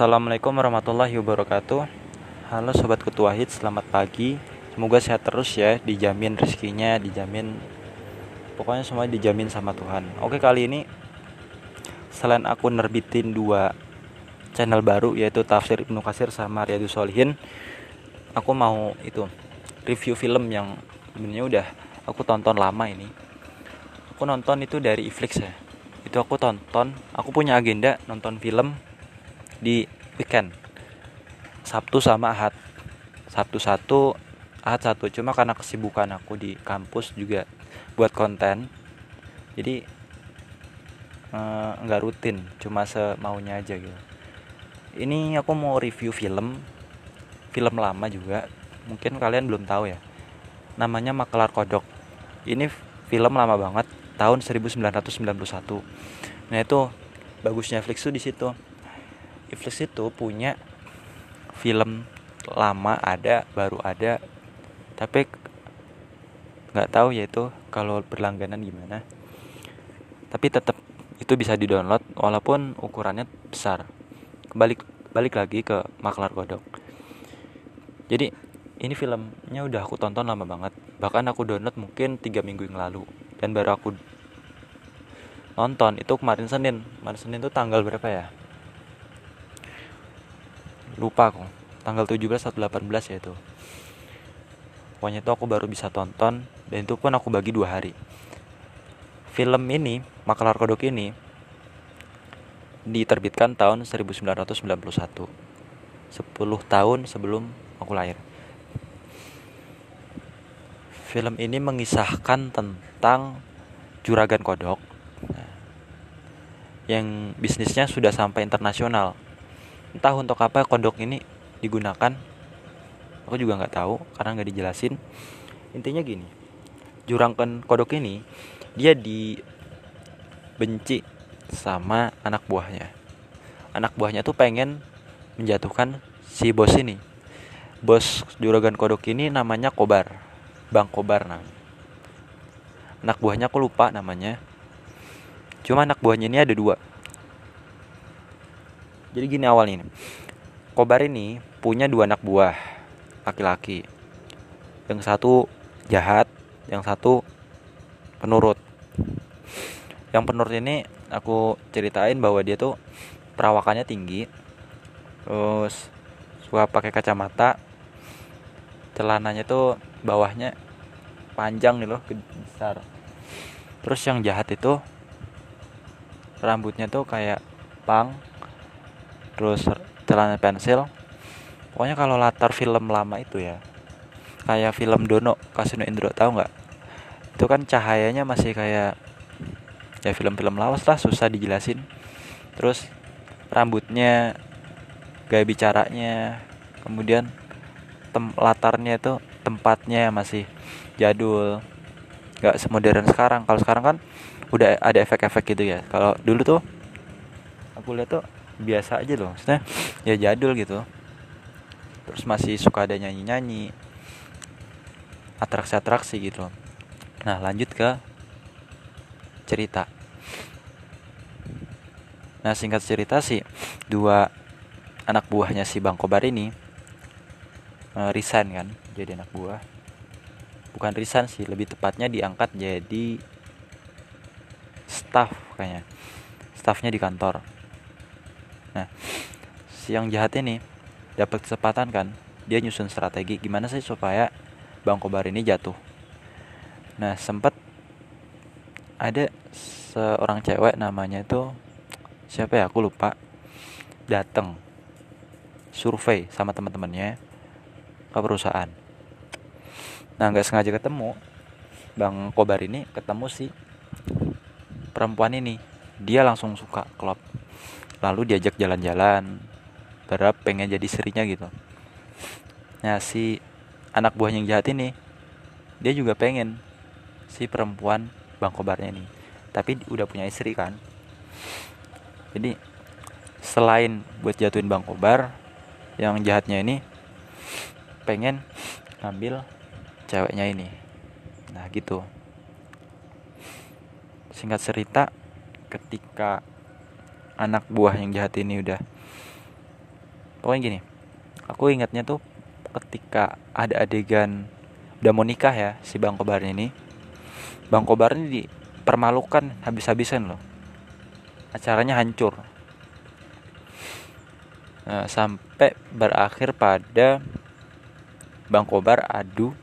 Assalamualaikum warahmatullahi wabarakatuh. Halo Sobat Ketua Hit, selamat pagi. Semoga sehat terus ya, dijamin rezekinya, dijamin Pokoknya semua dijamin sama Tuhan. Oke kali ini Selain aku nerbitin dua channel baru Yaitu Tafsir Ibnu Kasir sama Riyadu Solihin Aku mau itu review film yang sebenarnya udah aku tonton lama ini. Aku nonton itu dari Iflix ya. Itu aku tonton aku punya agenda nonton film di weekend. Sabtu sama Ahad. Sabtu satu Ahad satu. Cuma karena kesibukan aku di kampus juga buat konten. Jadi eh, nggak rutin cuma semaunya aja gitu. Ini aku mau review film film lama juga. Mungkin kalian belum tahu ya. Namanya Makelar Kodok. Ini film lama banget tahun 1991 nah itu bagusnya Netflix tuh di situ Netflix itu punya film lama ada baru ada tapi nggak tahu ya itu kalau berlangganan gimana. Tapi tetap itu bisa di download walaupun ukurannya besar. Kembali balik lagi ke Maklar Godok. Jadi ini filmnya udah aku tonton lama banget. Bahkan aku download mungkin tiga minggu yang lalu. Dan baru aku nonton itu kemarin Senin. Kemarin Senin itu tanggal berapa ya lupa aku. Tanggal 17 atau 18 ya itu. Pokoknya itu aku baru bisa tonton dan itu pun aku bagi dua hari. Film ini Makalar Kodok ini diterbitkan tahun 1991 10 tahun sebelum aku lahir. Film ini mengisahkan tentang juragan kodok yang bisnisnya sudah sampai internasional entah untuk apa kodok ini digunakan. Aku juga nggak tahu karena nggak dijelasin. Intinya gini juragan kodok ini dia dibenci sama anak buahnya. Anak buahnya tuh pengen menjatuhkan si bos ini. Bos juragan kodok ini namanya Kobar Bang Kobar namanya. Anak buahnya aku lupa namanya. Cuma anak buahnya ini ada dua jadi gini awalnya ini Kobar ini punya dua anak buah laki-laki. Yang satu jahat yang satu penurut. Yang penurut ini aku ceritain bahwa dia tuh perawakannya tinggi terus suka pakai kacamata. Celananya tuh bawahnya panjang nih loh besar. Terus yang jahat itu rambutnya tuh kayak pang terus celana pensil. Pokoknya kalau latar film lama itu ya kayak film Dono Kasino Indro tahu nggak? Itu kan cahayanya masih kayak ya film-film lawas lah susah dijelasin. Terus rambutnya gaya bicaranya kemudian tem latarnya itu tempatnya masih jadul. Nggak semodern sekarang. Kalau sekarang kan udah ada efek-efek gitu ya. Kalau dulu tuh aku lihat tuh biasa aja loh maksudnya ya jadul gitu. Terus masih suka ada nyanyi-nyanyi atraksi-atraksi gitu. Nah lanjut ke cerita. Nah singkat cerita sih dua anak buahnya si Bang Kobar ini uh, resign kan jadi anak buah. Bukan resign sih lebih tepatnya diangkat jadi staff kayaknya. Staffnya di kantor Nah, si yang jahat ini dapat kesempatan kan, dia nyusun strategi gimana sih supaya Bang Kobar ini jatuh. Nah, sempat ada seorang cewek namanya itu siapa ya aku lupa datang survei sama teman-temannya ke perusahaan. Nah, nggak sengaja ketemu Bang Kobar ini ketemu si perempuan ini. Dia langsung suka klop lalu diajak jalan-jalan. Berharap pengen jadi serinya gitu. Nah si anak buah yang jahat ini dia juga pengen si perempuan bang kobarnya ini. Tapi udah punya istri kan. Jadi selain buat jatuhin bang kobar yang jahatnya ini pengen ngambil ceweknya ini. Nah gitu. Singkat cerita ketika anak buah yang jahat ini udah. Pokoknya gini aku ingatnya tuh ketika ada adegan udah mau nikah ya si bang kobar ini. Bang kobar ini dipermalukan habis-habisan loh. Acaranya hancur. Nah, sampai berakhir pada bang kobar adu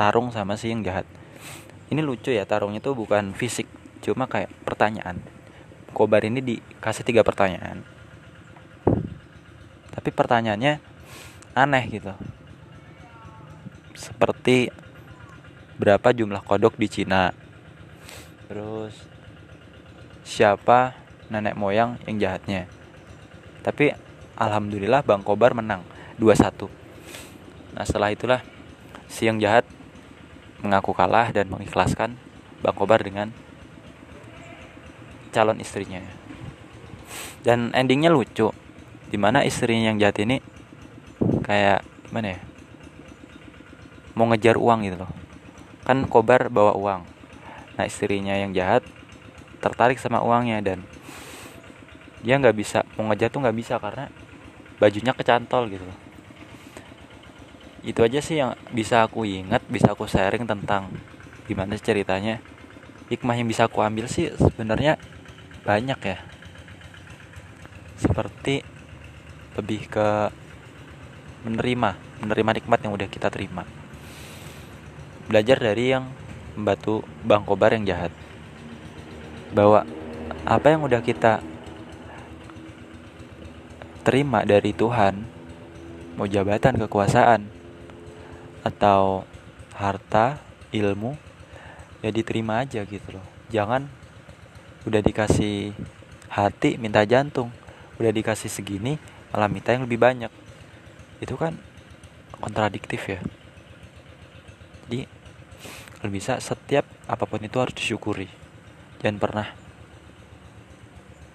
tarung sama si yang jahat. Ini lucu ya tarungnya tuh bukan fisik cuma kayak pertanyaan kobar ini dikasih tiga pertanyaan. Tapi pertanyaannya aneh gitu. Seperti berapa jumlah kodok di Cina? Terus siapa nenek moyang yang jahatnya? Tapi alhamdulillah Bang Kobar menang 2-1 nah setelah itulah si yang jahat mengaku kalah dan mengikhlaskan Bang Kobar dengan calon istrinya. Dan endingnya lucu di mana istrinya yang jahat ini kayak gimana ya mau ngejar uang gitu loh. Kan Kobar bawa uang. Nah istrinya yang jahat tertarik sama uangnya dan dia nggak bisa mau ngejar tuh nggak bisa karena bajunya kecantol gitu loh. Itu aja sih yang bisa aku ingat bisa aku sharing tentang gimana ceritanya. Hikmah yang bisa aku ambil sih sebenarnya banyak ya. Seperti lebih ke menerima menerima nikmat yang udah kita terima. Belajar dari yang membantu Bang Kobar yang jahat. Bahwa apa yang udah kita terima dari Tuhan mau jabatan kekuasaan atau harta ilmu ya diterima aja gitu loh. Jangan udah dikasih hati minta jantung. Udah dikasih segini malah minta yang lebih banyak. Itu kan kontradiktif ya. Jadi kalau bisa setiap apa pun itu harus disyukuri. Jangan pernah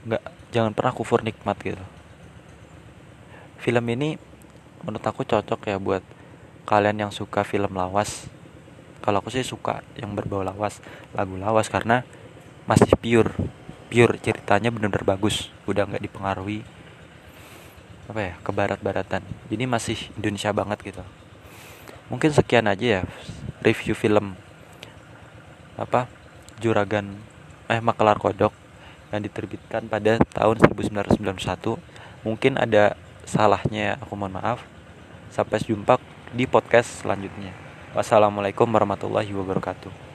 nggak jangan pernah kufur nikmat gitu. Film ini menurut aku cocok ya buat kalian yang suka film lawas. Kalau aku sih suka yang berbau lawas lagu lawas karena masih pure pure ceritanya bener-bener bagus. Udah nggak dipengaruhi apa ya ke barat-baratan. Jadi masih Indonesia banget gitu. Mungkin sekian aja ya review film apa Juragan eh Makelar Kodok yang diterbitkan pada tahun 1991 mungkin ada salahnya aku mohon maaf. Sampai jumpa di podcast selanjutnya. Wassalamualaikum warahmatullahi wabarakatuh